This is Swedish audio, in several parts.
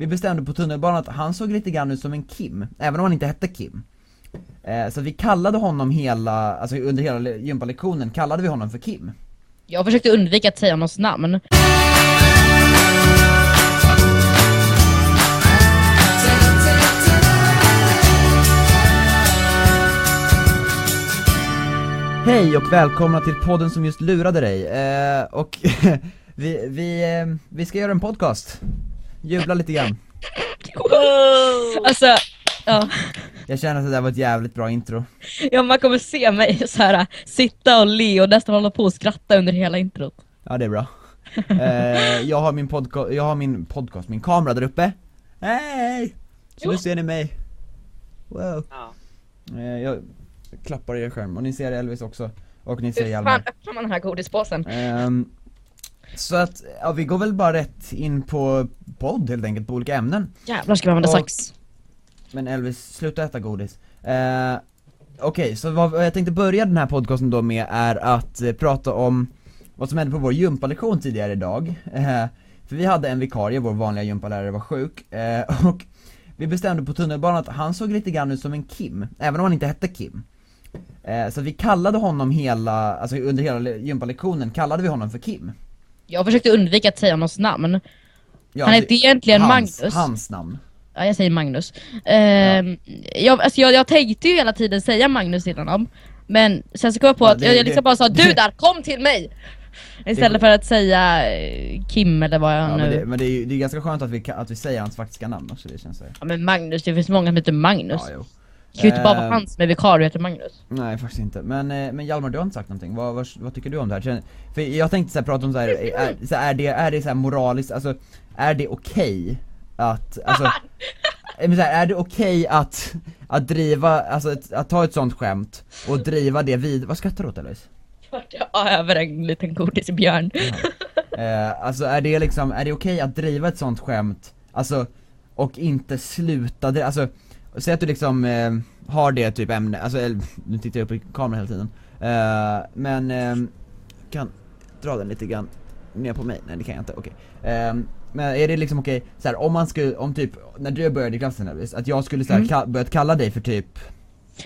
vi bestämde på tunnelbanan att han såg lite grann ut som en Kim, även om han inte hette Kim. Eh, så vi kallade honom hela, alltså under hela gympalektionen kallade vi honom för Kim. Jag försökte undvika att säga någons namn. Hej och välkomna till podden som just lurade dig, eh, och vi, vi, eh, vi ska göra en podcast. Jubla lite grann. Alltså, ja. Jag känner att det där var ett jävligt bra intro. ja, man kommer se mig så här sitta och le och nästan hålla på och skratta under hela introt. Ja det är bra. Eh, jag har min podcast, jag har min podcast, min kamera där uppe. Hej! Så Jo. nu ser ni mig. Wow. Ja. Eh, jag klappar i er skärm, och ni ser Elvis också. Och ni ser Hur fan Hjalmar. öppnar man den här godispåsen? Ehm, så att, ja vi går väl bara rätt in på podd helt enkelt, på olika ämnen. Jävlar ska vi använda Och- sax. Men Elvis, sluta äta godis. Eh, Okej, så vad, vad jag tänkte börja den här podcasten då med är att eh, prata om vad som hände på vår gympalektion tidigare idag. Eh, för vi hade en vikarie, vår vanliga gympalärare var sjuk, eh, och vi bestämde på tunnelbanan att han såg lite grann ut som en Kim, även om han inte hette Kim. Eh, så vi kallade honom hela, alltså under hela gympalektionen kallade vi honom för Kim. Jag försökte undvika att säga någons namn. Ja, Han heter egentligen hans, Magnus. Hans namn. Ja, jag säger Magnus. Ehm, jag, alltså jag, jag tänkte ju hela tiden säga Magnus till honom. Men sen så kom jag på Ja, att det- jag, jag liksom det- bara sa det- du där, kom till mig! Istället för att säga eh, Kim eller vad jag Ja, nu... men det, men det är ju det är ganska skönt att vi, att vi säger hans faktiska namn också, det känns så. Ja men Magnus, det finns många som heter Magnus. Ja, jo. Kan ju inte bara vara Ehm, han som är vikarie heter Magnus. Nej faktiskt inte, men, eh, men Hjalmar du har inte sagt någonting, vad, vad, vad tycker du om det här? För jag tänkte så här, prata om så här, är, så här, är det, är det så här moraliskt, alltså, är det okej att, alltså, eh, men så här, är det okej att, att driva, alltså ett, att ta ett sånt skämt och driva det vid, vad skrattar du åt Elis? Ja, över en liten godisbjörn. Eh, alltså är det liksom, är det okej att driva ett sånt skämt, alltså, och inte sluta, det, alltså, säg att du liksom eh, har det typ ämne, alltså, eller, nu tittar jag upp i kameran hela tiden, Eh, men, eh, kan dra den lite grann ner på mig, nej det kan jag inte, okej. Eh, men är det liksom okej, så här, om man skulle, om typ, när du började i klassen Elvis, att jag skulle så här, Mm. ka- börjat kalla dig för typ,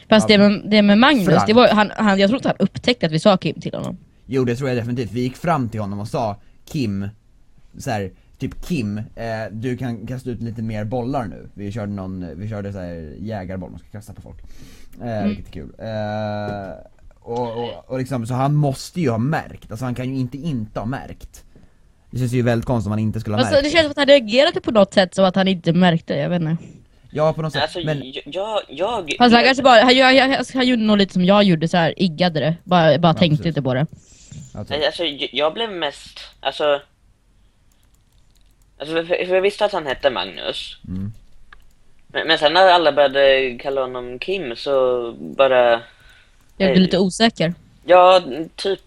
Fast Ja. det, med, det med Magnus, Frank. det var, han, han, jag tror inte han upptäckte att vi sa Kim till honom. Jo det tror jag definitivt, vi gick fram till honom och sa Kim, så här, typ Kim, eh, du kan kasta ut lite mer bollar nu. Vi körde någon, vi körde så här jägarboll man ska kasta på folk. Eh, Vilket är kul. Eh, och, och, och liksom, så han måste ju ha märkt, alltså han kan ju inte inte ha märkt. Det känns ju väldigt konstigt om han inte skulle ha Alltså, märkt det känns som att han reagerade på något sätt så att han inte märkte, jag vet inte. Ja på något sätt, Alltså, men jag, jag, jag... Fast han kanske bara, han, han, han, han gjorde nog lite som jag gjorde så här, iggade det. Bara, bara tänkte precis. inte på det. alltså, Nej, Alltså, jag, jag blev mest, alltså... Alltså, för, för jag visste att han hette Magnus. Mm. Men, men sen när alla började kalla honom Kim så bara... Jag blev lite osäker. Ja, typ.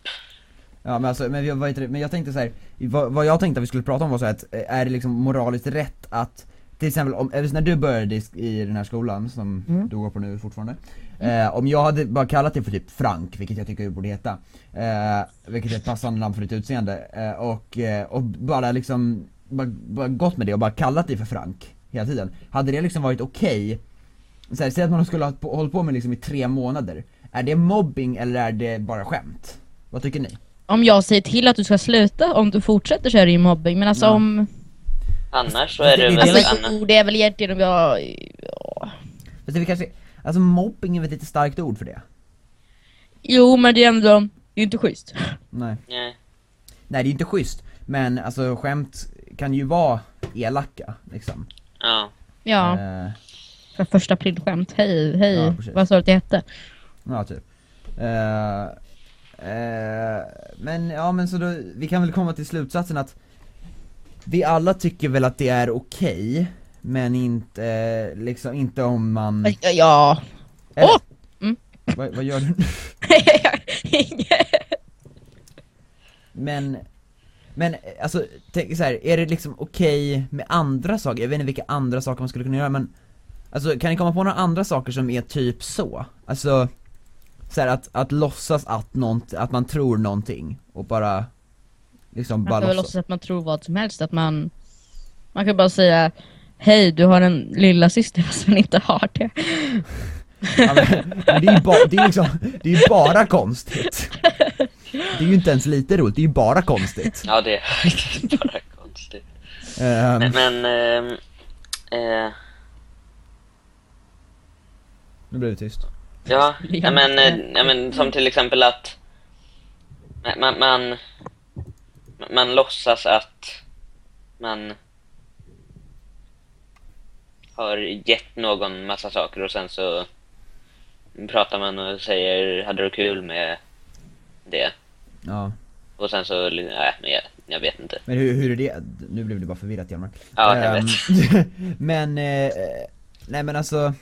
Ja men alltså, men jag, det, men jag tänkte så här, vad, vad jag tänkte att vi skulle prata om var så här att, eh, är det liksom moraliskt rätt att, till exempel om, när du började i, i den här skolan som Mm. du går på nu fortfarande, eh, om jag hade bara kallat dig för typ Frank, vilket jag tycker du borde heta, eh, vilket är ett passande namn för ditt utseende, eh, och, eh, och bara liksom, bara, bara gått med det och bara kallat dig för Frank hela tiden, hade det liksom varit okej så här, Säg att man skulle ha på- hållit på med liksom i tre månader, är det mobbing eller är det bara skämt? Vad tycker ni? Om jag säger till att du ska sluta, om du fortsätter så är det ju mobbing. Men alltså Ja. om... Annars så är det Det- väl Alltså, jo, det är väl egentligen om jag... ja. Fast är kanske, alltså mobbing är väl ett lite starkt ord för det? Jo, men det är ändå... Det är inte schysst. Nej. Nej. Nej det är inte schysst, men alltså skämt kan ju vara elaka liksom. Ja. Ja, Eh, för första aprilskämt. Hej, hej. Ja, precis. Vad sa du att det hette? ja typ. Eh, eh, men ja men så då, vi kan väl komma till slutsatsen att vi alla tycker väl att det är okej, men inte, eh, liksom inte om man... Ja, Ja. Eller- Åh! Mm. Vad, vad gör du? Inget. Men, men eh, alltså, tänk så här, är det liksom okej med andra saker? Jag vet inte vilka andra saker man skulle kunna göra men Alltså kan ni komma på några andra saker som är typ så? Alltså, så här, att, att låtsas att, nånt, att man tror någonting och bara Liksom Man bara låtsas låtsas att man tror vad som helst, att man... Man kan bara säga Hej, du har en lilla syster fast hon inte har det. Ja, men, men det är ju ba, det är liksom, det är bara konstigt. Det är ju inte ens lite roligt, det är ju bara konstigt. Ja, det är faktiskt bara konstigt. Ehm, Men, men ehm, eh, nu blev det tyst. ja, ja, men, eh, ja, men som till exempel att man, man, man låtsas att man har gett någon massa saker och sen så pratar man och säger hade du kul med det? Ja. Och sen så, nej, men jag, jag vet inte. Men hur, hur är det? Nu blev det bara förvirrat Hjalmar. Ja, jag Ehm, vet. men, eh, nej men alltså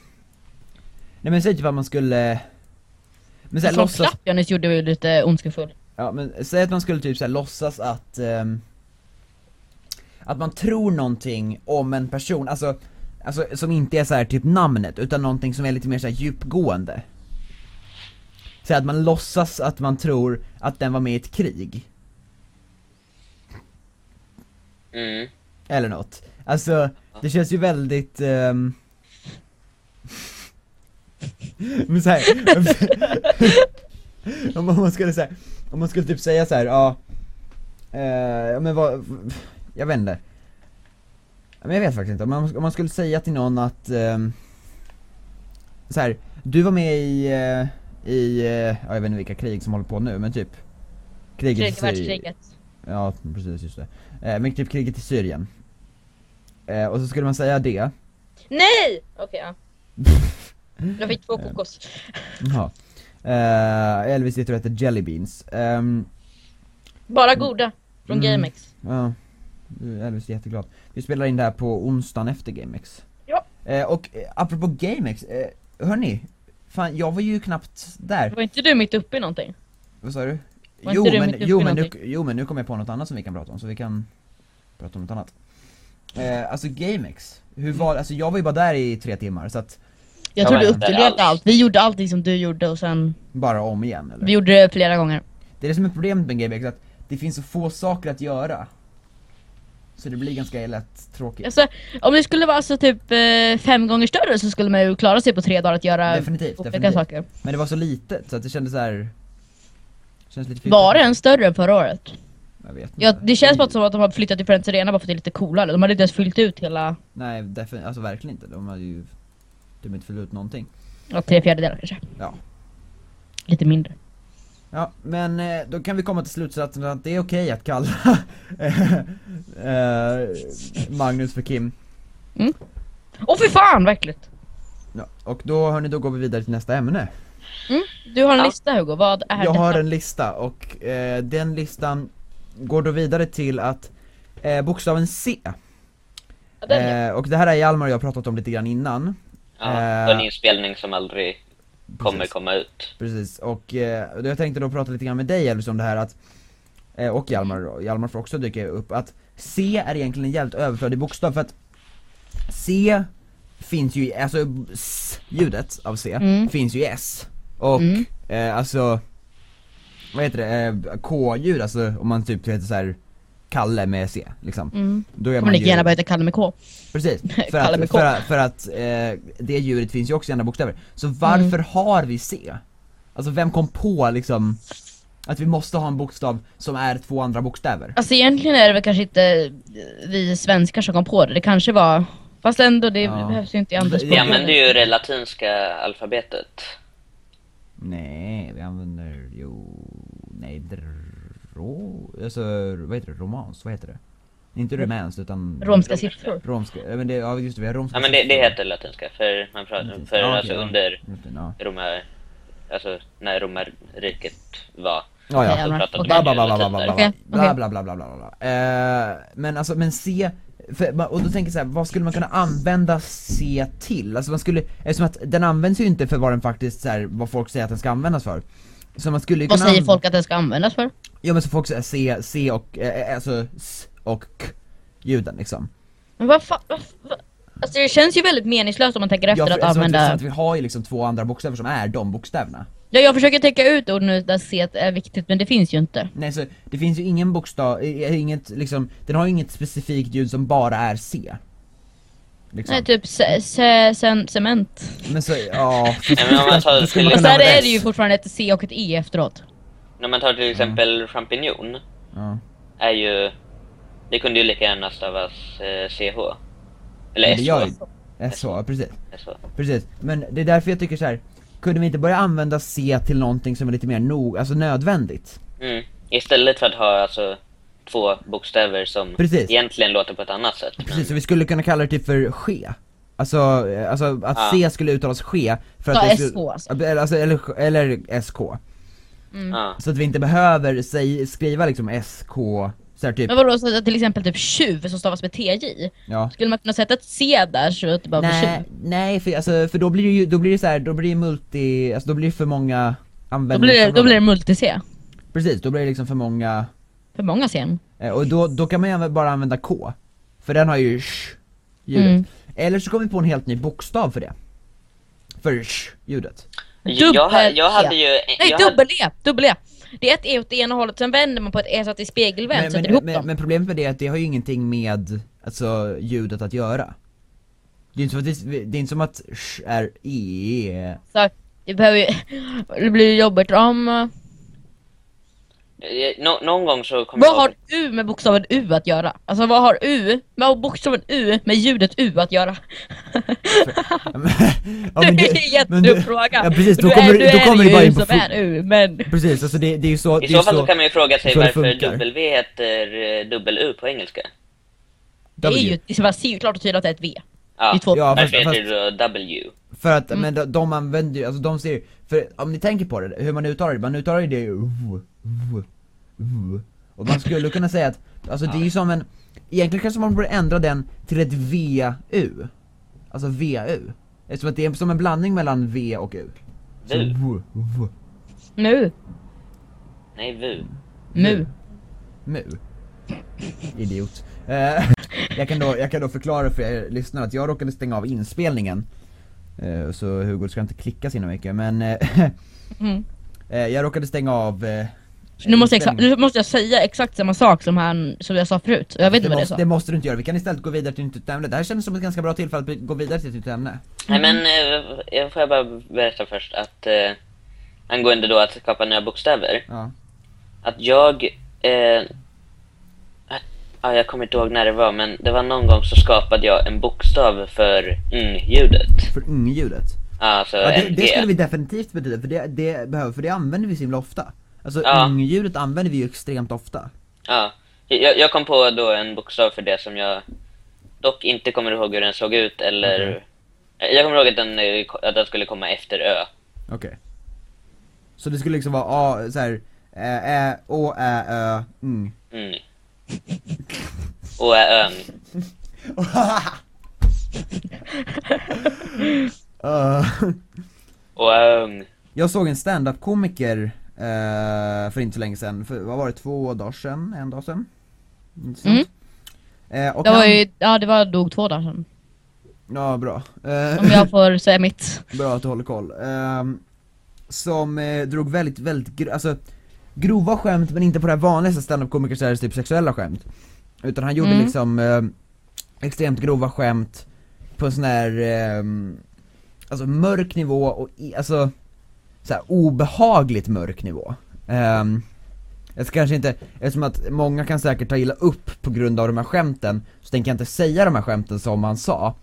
Nej men säg typ att man skulle Men såhär låtsas, klapp jag nyss gjorde ju lite ondskefull. ja men säg att man skulle typ såhär låtsas att ehm, Att man tror någonting om en person, alltså Alltså som inte är så här typ namnet, utan någonting som är lite mer så här djupgående Så att man låtsas att man tror att den var med i ett krig Mm. Eller något. Alltså, det känns ju väldigt... ehm, men så här, om man skulle säga, om man skulle typ säga så här, ja, eh, men vad, jag vet inte. Men jag vet faktiskt inte, om man, om man skulle säga till någon att, um, så här, du var med i, eh, i, eh, ja, jag vet inte vilka krig som håller på nu, men typ Kriget i Tredje Syrien. Ja, precis, just det. Eh, men typ kriget i Syrien. Eh, och så skulle man säga det. Nej! Okej, ja. Jag fick två kokos. Jaha. Eh, Elvis heter heter Jelly Beans. Ehm, Bara goda. Från Mm. GameX. ja, Elvis är jätteglad. Vi spelar in det här på onsdagen efter GameX. Ja. Eh, och eh, apropå GameX, eh, hörni. Fan, jag var ju knappt där. Var inte du mitt uppe i någonting? Vad sa du? Var Jo du men, jo, men nu, jo men nu kommer jag på något annat som vi kan prata om, så vi kan prata om något annat. Eh, alltså GameX, hur var, alltså jag var ju bara där i tre timmar så att, Jag tror du upplevde allt. Vi gjorde allting som du gjorde och sen, bara om igen eller? vi gjorde det flera gånger. Det är det som är problemet med GameX, att det finns så få saker att göra. Så det blir ganska lätt tråkigt. Alltså, om det skulle vara alltså typ eh, fem gånger större så skulle man ju klara sig på tre dagar att göra Definitivt, olika definitivt. saker. Men det var så litet så att det kändes så här. Känns lite Var det en större än förra året? Jag vet inte. Ja, det känns bara som att de har flyttat till Friends Arena bara för att det är lite coolare. De hade inte ens fyllt ut hela, Nej, defin- alltså verkligen inte. De hade ju de inte fyllt ut någonting. ja, tre fjärdedelar kanske. Ja. Lite mindre. Ja, men eh, då kan vi komma till slutsatsen att det är okej att kalla eh, Magnus för Kim. Åh fy fan, verkligt! Ja, och då hörni, då går vi vidare till nästa ämne. Du har en Ja. lista Hugo, vad är Jag detta? har en lista och eh, den listan går då vidare till att eh, bokstaven C. Ja. Eh, och det här är Hjalmar och jag har pratat om lite grann innan. Ja, Eh, en inspelning som aldrig kommer Precis. komma ut. Precis, och eh, jag tänkte då prata lite grann med dig Elvis om det här att eh, Och Hjalmar då, Hjalmar får också dyka upp att C är egentligen en jävligt överflödig bokstav för att C finns ju i, alltså S-ljudet av C Mm. finns ju i S Och Mm. eh, alltså Vad heter det, eh, K-ljud alltså om man typ heter så här Kalle med C liksom Mm. Då är man lika ju gärna bara heta Kalle med K. Precis, för Kalle att, med K. för att, för att eh, det djuret finns ju också i andra bokstäver. Så varför Mm. har vi C? Alltså vem kom på liksom att vi måste ha en bokstav som är två andra bokstäver? Alltså egentligen är det väl kanske inte vi svenskar som kom på det, det kanske var Fast ändå, det Ja. behövs ju inte i andra Vi språk. Vi använder ju det latinska alfabetet. Nej, vi använder dro, alltså vad heter det, romans, vad heter det? Inte romans utan Romska siffror. Romska, ja, men det, ja just det, vi har romska Ja men det, det heter latinska, för man pratar, för okej, alltså ja. under ja. Romar, alltså när romarriket var. Ja, ja. Hjalmar. pratade Okej. Bla bla bla bla bla bla Okej, bla okej. bla bla bla bla bla eh, Men alltså, men C, för, och då tänker jag så här, vad skulle man kunna använda C till? Alltså man skulle, eftersom att den används ju inte för vad den faktiskt så här, vad folk säger att den ska användas för Så man skulle Vad kunna säger folk att den ska användas för? Ja men så folk säger C, C och, eh, alltså S och K ljuden liksom Men vad fan, vad, vad? Alltså det känns ju väldigt meningslöst om man tänker efter Ja, för, att vi- använda att vi har ju liksom två andra bokstäver som är de bokstäverna Ja jag försöker tänka ut ord nu där C är viktigt men det finns ju inte Nej så det finns ju ingen bokstav, eh, inget liksom, den har ju inget specifikt ljud som bara är C liksom. Nej, typ ce- ce- cement. Men så, ja, för, Nej, men tar man till- använda är det ju fortfarande ett C och ett E efteråt. När man tar till exempel champinjon, Ja. är ju... Det kunde ju lika gärna stavas eh, CH. Eller det gör SH. SH, precis. SH. Precis, men det är därför jag tycker så här. kunde vi inte börja använda C till någonting som är lite mer nog, alltså nödvändigt? Mm. Istället för att ha alltså två bokstäver som Precis. egentligen låter på ett annat sätt. Precis, så vi skulle kunna kalla det typ för ske. Alltså, eh, alltså att Ja. C skulle uttalas ske för att Ja, det skulle, SK alltså. Eller, alltså, eller, eller SK. Ja. Så att vi inte behöver säg, skriva liksom SK, så här typ, Men vadå, så att till exempel typ tjuv som stavas med TJ? ja. Skulle man kunna sätta ett C där så att det bara blir Nej, tjuv? nej för, alltså, för då blir det ju, då blir det så här, då blir det multi, alltså då blir det för många Då användningsområden. blir, det, då blir det multi-C. Precis, då blir det liksom för många, För många C. eh, och då, då kan man ju bara använda K. För den har ju sh ljudet. Mm. Eller så kommer vi på en helt ny bokstav för det. För sh ljudet. Jag, jag, jag hade ju... Nej, dubbel-E! Dubbel-E! Det är ett E åt det ena hållet, sen vänder man på ett E så att det är spegelvänt, Men, sätter men, ihop men, dem. men problemet med det är att det har ju ingenting med, alltså ljudet att göra. Det är inte som att, det, det är inte som att sh är e. Så det behöver ju... Det blir ju jobbigt om... eh, nå, någon gång så kommer Vad jag har U med bokstaven U att göra? Alltså vad har U, har bokstaven U med ljudet U att göra? ja, det men är en du- jättedum fråga! Ja precis, då Du kommer, är- du, du då är kommer det bara U in på som är U, men... Precis, alltså det, det är ju så, I det är så fall så, så kan man ju fråga sig det varför. W heter eh, dubbel-U på engelska. Det är ju, det man ser ju klart och tydligt att det är ett V. Ja, Det är Ja, fast- fast- heter det W? För att, Mm. men de, de använder ju, alltså de ser ju, för om ni tänker på det, hur man uttalar det, man uttalar ju det ju v, v, v. Och man skulle kunna säga att, alltså det är ju som en, egentligen kanske man borde ändra den till ett VU Alltså VU Eftersom att det är som en blandning mellan V och U Så V. v, v, Mu. Nej, VU. Mu. mu Idiot Eh, jag, kan då, jag kan då förklara för er lyssnare att jag råkade stänga av inspelningen Eh, Så Hugo ska inte klicka så mycket men eh, Mm. Jag råkade stänga av nu, måste jag, nu måste jag säga exakt samma sak som, han, som jag sa förut. Jag vet inte det, vad måste, sa. det måste du inte göra, vi kan istället gå vidare till ett nytt ämne Det här känns som ett ganska bra tillfälle att gå vidare till ett nytt ämne Nej men, eh, jag får jag bara berätta först att eh, angående då att skapa nya bokstäver. Ja, Att jag, eh, att, ja, jag kommer inte ihåg när det var, men det var någon gång så skapade jag en bokstav för ng-ljudet. för ung-ljudet Alltså ja, det, det skulle vi definitivt betyda, för det, det behöver, för det använder vi så himla ofta Alltså Ja. ung-ljudet använder vi ju extremt ofta Ja, jag, jag kom på då en bokstav för det som jag dock inte kommer ihåg hur den såg ut eller... Jag kommer ihåg att den, att den skulle komma efter Ö. Okej Så det skulle liksom vara A, så här, Ä, Ä, Å, Ä, Ö, ung Mm. Och är ön. Uh, Och är ung. Jag såg en stand-up komiker för inte så länge sedan, för, vad var det, två dagar sedan? En dag sedan? Inte sant? Mm. Eh, Det var han, ju, ja det var dog två dagar sedan. Ja bra, Eh, Om jag får säga mitt. bra att du håller koll Ehm, Som eh, drog väldigt, väldigt, gro- alltså Grova skämt men inte på det här vanliga stand-up komiker så är det typ sexuella skämt Utan han gjorde Mm. liksom eh, extremt grova skämt på en sån här, ehm, alltså mörk nivå och i, alltså så här, obehagligt mörk nivå. Um, Jag ska kanske inte, eftersom att många kan säkert ta illa upp på grund av de här skämten Så tänker jag inte säga de här skämten som han sa.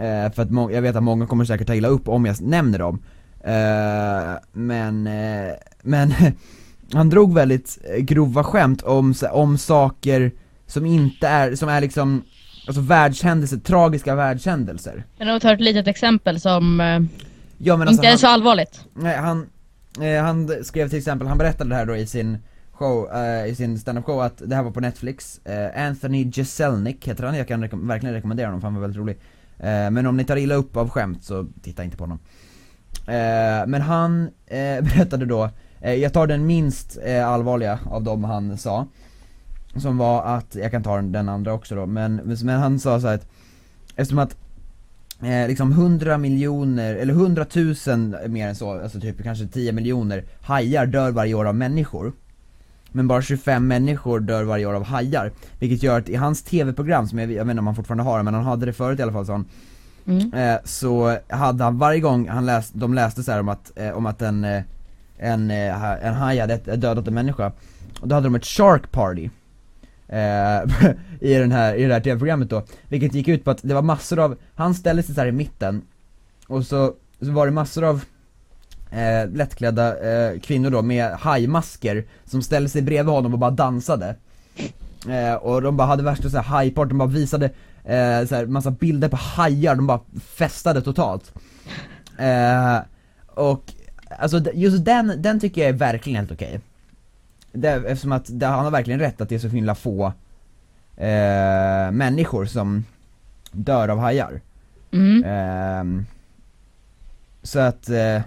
Uh, för att må- jag vet att många kommer säkert ta illa upp om jag nämner dem. Uh, Men, uh, men han drog väldigt grova skämt om, om saker som inte är, som är liksom Alltså världshändelser, tragiska världshändelser. Men om vi tar ett litet exempel som Ja men alltså inte han, så allvarligt. nej, han, eh, han skrev till exempel, han berättade det här då i sin show, eh, i sin stand-up show att det här var på Netflix, eh, Anthony Jeselnik heter han, jag kan rekom- verkligen rekommendera honom för han var väldigt rolig. Eh, Men om ni tar illa upp av skämt så titta inte på honom. Eh, Men han eh, berättade då, jag tar den minst allvarliga av dem han sa Som var att, jag kan ta den- andra också då, men, men han sa så att Eftersom att eh, liksom 100 miljoner, eller 100 000 mer än så, alltså typ kanske 10 miljoner hajar dör varje år av människor men bara 25 människor dör varje år av hajar. Vilket gör att i hans tv-program, som jag, jag vet inte om han fortfarande har men han hade det förut i alla fall så han, Mm. eh, så hade han varje gång han läst, de läste så här om att, eh, om att en, eh, en, eh, en haj hade dödat en människa, och då hade de ett shark party eh, i, den här, i det här tv-programmet då, vilket gick ut på att det var massor av, han ställde sig så här i mitten, och så, så var det massor av eh, lättklädda eh, kvinnor då med hajmasker som ställde sig bredvid honom och bara dansade. Eh, Och de bara hade värsta så här hajpart, de bara visade eh, så här, massa bilder på hajar, de bara festade totalt. Eh, Och alltså just den, den tycker jag är verkligen helt okej det, Eftersom att det, han har verkligen rätt att det är så himla få eh, människor som dör av hajar Mm. Ehm, så att, eh,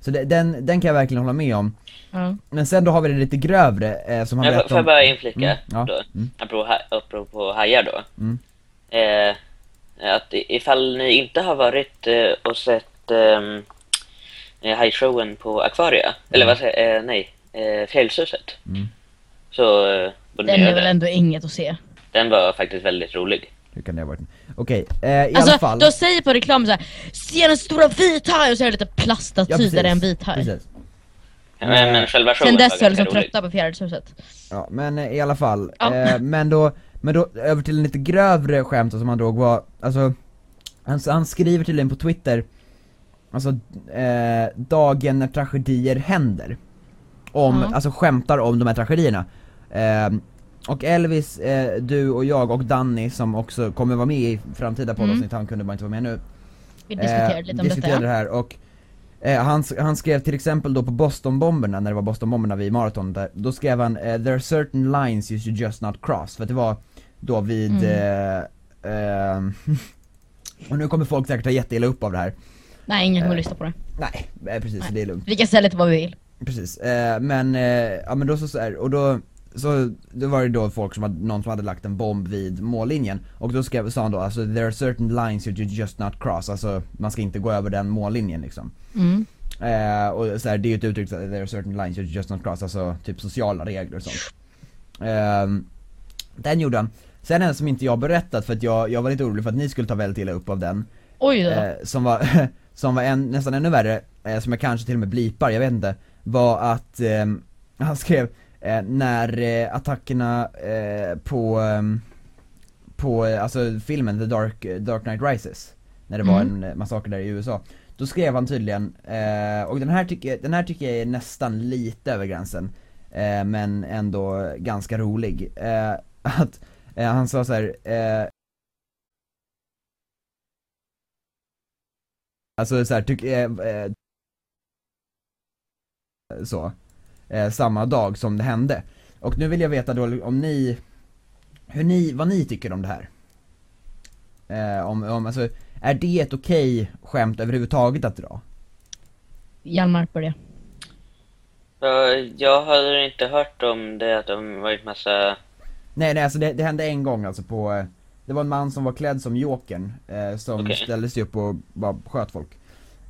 så det, den, den kan jag verkligen hålla med om. Ja. Men sen då har vi det lite grövre eh, som han berättade får jag om. bara inflika Mm, ja, då? mm. Apropå, ha- apropå hajar då. Mm. Eh, att ifall ni inte har varit eh, och sett ehm, eh, hajshowen på Aquaria, eller vad säger eh, nej, eh, Fjällshuset. Mm. Så eh, Den är väl ändå inget att se. Den var faktiskt väldigt rolig. Hur kan det ha varit? Okej, eh, i Alltså, alla fall. de säger på reklam såhär Se den stora vithaj! Och så är det lite plastaty där det är en vithaj. precis. Men, Eh, men själva showen Sen dess var jag liksom trötta på Fjärilshuset. Ja, men eh, i alla fall. Ja. Eh, men då, men då över till en lite grövre skämt som han drog var, alltså, han, han skriver tydligen på Twitter, alltså, eh, dagen när tragedier händer. Om, Ja. alltså skämtar om de här tragedierna. Eh, och Elvis, eh, du och jag och Danny som också kommer vara med i framtida poddavsnitt, han kunde bara inte vara med nu. Vi diskuterade Eh, lite om diskuterade detta. det här och eh, han, han skrev till exempel då på Bostonbomberna, när det var Bostonbomberna vid maraton där, då skrev han eh, 'There are certain lines you should just not cross' för att det var då vid Mm. eh, ehm, och nu kommer folk säkert ta jätteilla upp av det här Nej, ingen kommer eh, lyssna på det. Nej, eh, precis, Nej. det är lugnt Vi kan säga lite vad vi vill. Precis, eh, men, eh, ja men då så, så här, och då så då var det då folk som hade, någon som hade lagt en bomb vid mållinjen Och då skrev, sa han då alltså 'There are certain lines you just not cross' Alltså man ska inte gå över den mållinjen liksom Mm. Eh, och så här, det är ju ett uttryck, there are certain lines you just not cross, alltså typ sociala regler och sånt. Ehm, den gjorde han. Sen en som inte jag berättat för att jag, jag var lite orolig för att ni skulle ta väldigt illa upp av den. Oj då. Eh, som var, som var en, nästan ännu värre, eh, som jag kanske till och med blipar, jag vet inte. Var att, ehm, han skrev, eh, när eh, attackerna eh, på, ehm, på, eh, alltså filmen The Dark, Dark Knight Rises. När det var Mm. en eh, massaker där i USA. Då skrev han tydligen, eh, och den här, tycker, den här tycker jag är nästan lite över gränsen, eh, men ändå ganska rolig. Eh, att eh, han sa så här. Eh, alltså så här, tyck, eh, eh, så, eh, samma dag som det hände. Och nu vill jag veta då om ni, hur ni, vad ni tycker om det här. Eh, om, om, alltså, är det ett okej skämt överhuvudtaget att dra? Hjalmar på det. Så jag har inte hört om det att de varit massa... Nej nej alltså det, det hände en gång alltså på, eh, det var en man som var klädd som Jokern, eh, som Okej. ställde sig upp och bara sköt folk.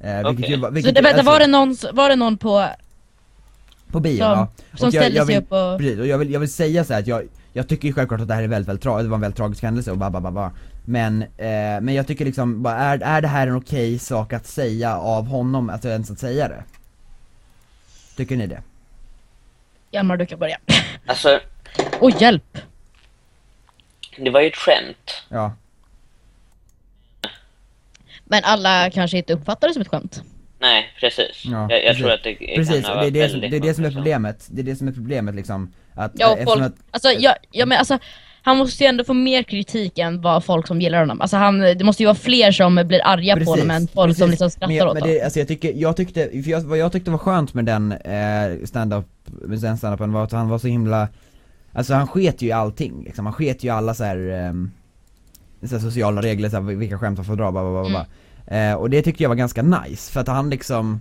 Eh, vilket Okej. ju, var- Så vilket, det, vänta, alltså, var, det någon, var det någon på, På bio som, ja. som Och jag- ställde jag sig vill- upp och... Precis, och jag vill, jag vill säga så här att jag, jag tycker ju självklart att det här är väldigt, väldigt tragiskt, det var en väldigt tragisk händelse och bara, bara, bara. Men, eh, men jag tycker liksom, bara, är, är det här en okej sak att säga av honom, alltså ens att säga det? Tycker ni det? Hjalmar du kan börja. Alltså, Oj hjälp! det var ju ett skämt. Ja. Men alla kanske inte uppfattar det som ett skämt. Nej, precis. Ja, jag jag precis. tror att det Precis, kan och det är det, som, det är det som är problemet, det är det som är problemet liksom att, Ja, eh, och eftersom folk, att, alltså, ja, ja, men alltså, han måste ju ändå få mer kritik än vad folk som gillar honom. Alltså han, det måste ju vara fler som blir arga på honom än folk som liksom skrattar men, jag- åt men honom. det, alltså jag tycker, jag tyckte, för jag, vad jag tyckte var skönt med den eh, stand-up, med den stand-upen var att han var så himla Alltså han sket ju i allting liksom, han sket ju alla så här, ehm, så här sociala regler, så här, vilka skämt han får dra, bla, bla, bla, bla. Eh, och det tyckte jag var ganska nice, för att han liksom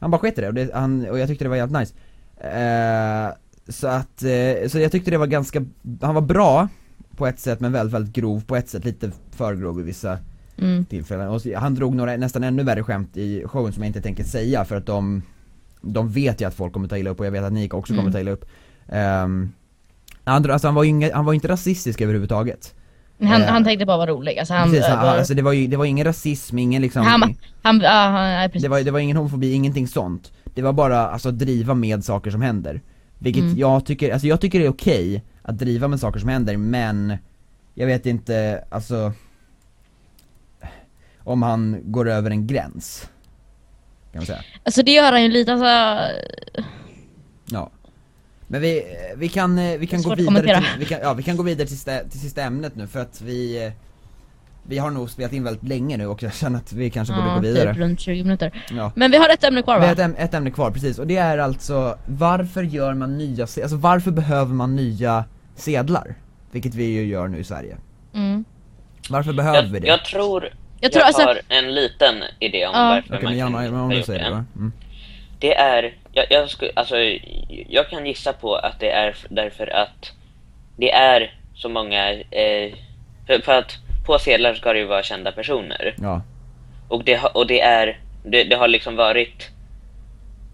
Han bara sket det, och, det, han, och jag tyckte det var jävligt nice eh, Så att, eh, så jag tyckte det var ganska, han var bra på ett sätt men väldigt, väldigt grov på ett sätt, lite för grov i vissa Mm. tillfällen. Och så, han drog några nästan ännu värre skämt i showen som jag inte tänker säga för att de de vet ju att folk kommer ta illa upp och jag vet att ni också kommer Mm. ta illa upp um, andra, alltså han var ju inga, han var inte rasistisk överhuvudtaget Han, Eh, han tänkte bara vara rolig. Alltså han, Precis, han, var, alltså det var ju, det var ingen rasism, ingen liksom han, han, ja, han, nej, precis. det var, det var ingen homofobi, ingenting sånt. Det var bara alltså driva med saker som händer. Vilket Mm. jag tycker, alltså jag tycker det är okej att driva med saker som händer men jag vet inte, alltså om han går över en gräns. Kan man säga. Alltså det gör han ju lite, alltså, Ja. Men vi, vi kan, eh, vi kan gå vidare till, vi kan, ja, vi kan gå vidare till, stä, till sista ämnet nu för att vi eh, Vi har nog spelat in väldigt länge nu och jag känner att vi kanske borde ja, gå vidare. typ runt 20 minuter. Ja. Men vi har ett ämne kvar Vi va? har ett, äm- ett ämne kvar, precis, och det är alltså varför gör man nya alltså varför behöver man nya sedlar? Vilket vi ju gör nu i Sverige. Mm. Varför behöver vi Jag, det? jag tror jag, Jag tror alltså, har en liten idé om Ja. varför Okej man men kan Hjalmar, om du säger det det. va? Mm. Det är, jag, jag, sku, alltså, jag kan gissa på att det är därför att det är så många, eh, för, för att på sedlar ska det ju vara kända personer. Ja, Och det, och det är, det, det har liksom varit,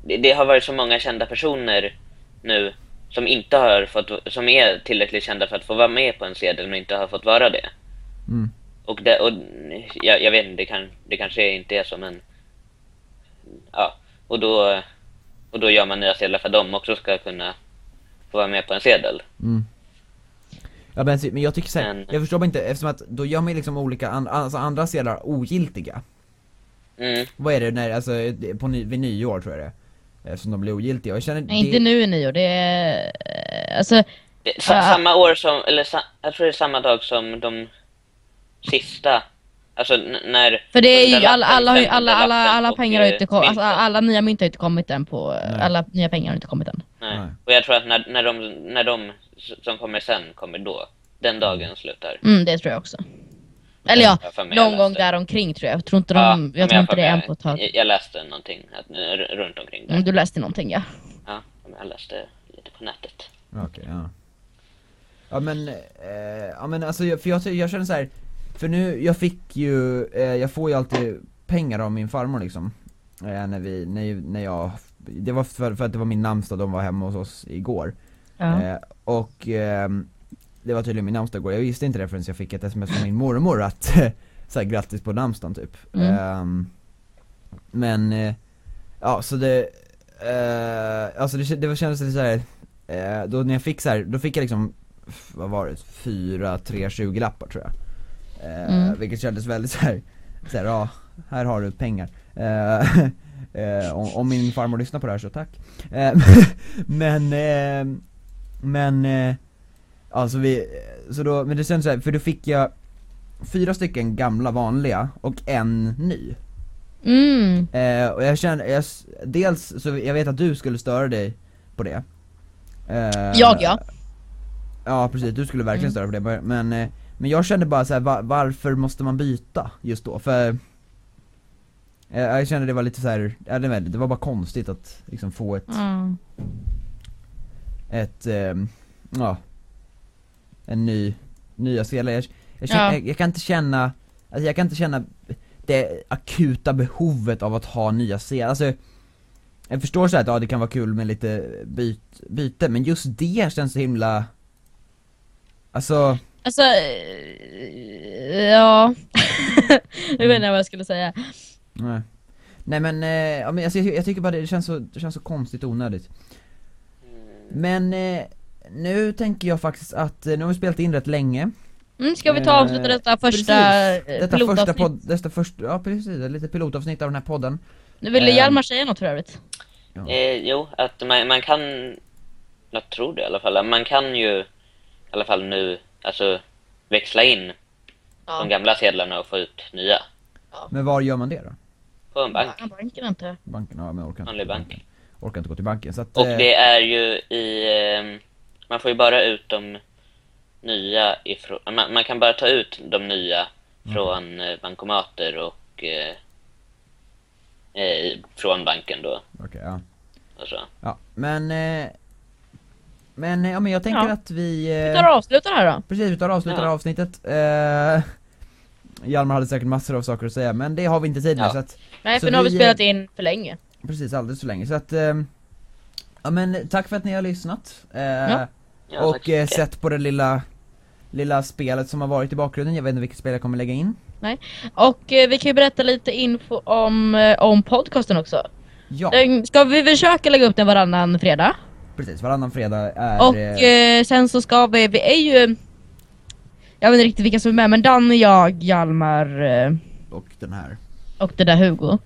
det, det har varit så många kända personer nu som inte har fått, som är tillräckligt kända för att få vara med på en sedel men inte har fått vara det. mm. Och, det, och jag, jag vet inte, det, kan, det kanske inte är så men ja, och då, och då gör man nya sedlar för att de också ska kunna få vara med på en sedel. Mm. Ja men, men jag tycker såhär, Men- jag förstår bara inte, eftersom att då gör man ju liksom olika, an, alltså andra sedlar ogiltiga Mm. Vad är det när, alltså det- på ny, vid nyår tror jag det Eftersom de blir ogiltiga, jag känner nej, inte nu i nyår, det är, alltså, Det, sa. Samma år som, eller sa, jag tror det är samma dag som de sista, alltså när för det är ju, alla, alla, har ju- alla, alla, alla pengar har inte kommit, alltså, alla nya mynt har inte kommit än på, Nej. alla nya pengar har inte kommit än. Nej. Nej. Och jag tror att när, när, de, när de som kommer sen kommer då, den dagen slutar. Mm, det tror jag också. Eller ja, någon gång där omkring tror jag. Jag tror inte, Ja, de, jag tror inte det är än på ett tag. Jag, jag läste någonting att, runt omkring där. Mm, du läste någonting ja. Ja, men jag läste lite på nätet. Okej, ja. Ja men, eh, ja men alltså för jag, jag känner så här. För nu, jag fick ju, eh, jag får ju alltid pengar av min farmor liksom. Eh, när vi, när, när jag, det var för, för att det var min namnsdag, de var hemma hos oss igår. ja. Eh, och ehm, det var tydligen min namnsdag igår, jag visste inte det förrän jag fick ett sms från min mormor att så här, grattis på namnsdagen typ. Mm. Ehm, men, eh, ja så det, eh, alltså det, det var- kändes lite såhär, eh, då när jag fick så här, då fick jag liksom, vad var det, fyra, tre 20 lappar tror jag. Eh, Mm. Vilket kändes väldigt såhär, såhär, ja, här har du pengar. Eh, eh, om, om min farmor lyssnar på det här så tack. Men, men, alltså vi, så då, men det känns såhär, för då fick jag fyra stycken gamla vanliga och en ny. Mm. Och jag känner, jag, dels så jag vet att du skulle störa dig på det. Jag, ja. Ja precis, du skulle verkligen Mm. störa på det, men, men jag kände bara så här, va, varför måste man byta just då? För eh, jag kände det var lite så här, ja, det, var, det var bara konstigt att liksom få ett, Mm. ett, ehm, ja, en ny, nya sedlar. Jag, jag, känner, Ja. jag, jag kan inte känna, alltså jag kan inte känna det akuta behovet av att ha nya sedlar, alltså jag förstår så här att ja, det kan vara kul med lite byt, byte, men just det känns så himla Alltså, Alltså, eh, ja. jag vet inte vad jag skulle säga. nej Nej men, eh, ja, men alltså, jag, jag tycker bara det känns så, det känns så konstigt onödigt Men eh, nu tänker jag faktiskt att, nu har vi spelat in rätt länge Mm, ska vi ta och avsluta detta första precis. Detta första pilotavsnitt? podd, detta första, ja precis, lite pilotavsnitt av den här podden Nu ville eh, Hjalmar säga något för övrigt. Eh, jo, att man, man kan, jag tror det i alla fall, man kan ju i alla fall nu alltså växla in de gamla sedlarna och få ut nya Men var gör man det då? på en bank, Ja, banken inte. Banken? Ja men orkar inte vanlig bank. Orkar inte gå till banken så att, Och eh, det är ju i, eh, man får ju bara ut de nya ifrån, man, man kan bara ta ut de nya från eh, bankomater och eh, från banken då. okej ja Och så. Ja, men, eh, men, eh, ja men jag tänker Ja. att vi, Vi eh, tar och avslutar här då. precis vi tar och avslutar Ja. avsnittet eh, Hjalmar hade säkert massor av saker att säga men det har vi inte tid med Ja. så att Nej, Så för nu har vi vi, spelat eh, in för länge. precis alldeles för länge så att eh, Ja men tack för att ni har lyssnat eh, Ja. Och eh, sett på det lilla Lilla spelet som har varit i bakgrunden, jag vet inte vilket spel jag kommer lägga in Och eh, vi kan ju berätta lite info om, eh, om podcasten också. Ja, Den, ska vi försöka lägga upp den varannan fredag? Precis, varannan fredag är Och eh, eh, sen så ska vi, vi är ju... Jag vet inte riktigt vilka som är med, men Danne, jag, Hjalmar eh, och den här och det där Hugo.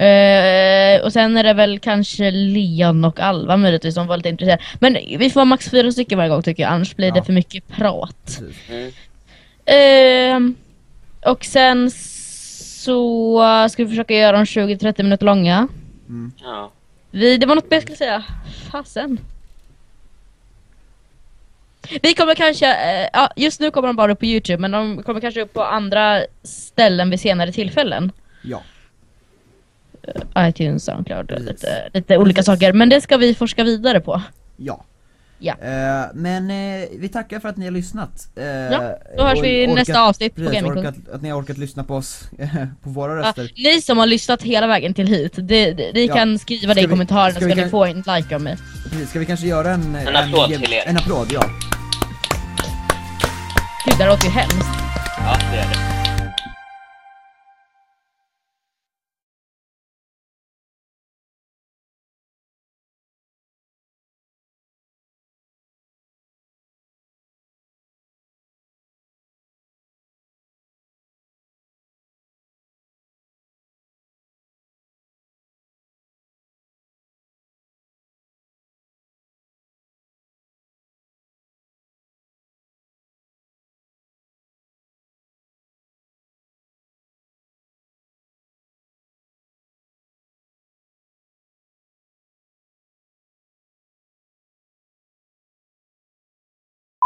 Eh, och sen är det väl kanske Leon och Alva möjligtvis som var lite intresserade. Men vi får max fyra stycken varje gång tycker jag, annars blir det Ja. för mycket prat. Mm. Ehm, och sen så ska vi försöka göra dem 20-30 minuter långa. Ja. Vi, det var något jag skulle säga. Fasen. Vi kommer kanske, eh, ja, just nu kommer de bara upp på Youtube men de kommer kanske upp på andra ställen vid senare tillfällen. Ja, iTunes, Soundcloud Precis. lite, lite olika saker. Men det ska vi forska vidare på. ja Ja. Eh, men eh, vi tackar för att ni har lyssnat. Eh, Ja, då hörs vi i nästa avsnitt på Precis, orkat, att ni har orkat lyssna på oss, på våra Ja, röster. ni som har lyssnat hela vägen till hit, det, det, ni Ja. kan skriva det Ska i vi- kommentarerna ska så vi ska ni kan- få en like av mig. Precis, ska vi kanske göra en... En applåd en, till er. En applåd, ja. Gud, det låter ju hemskt. ja, det är det.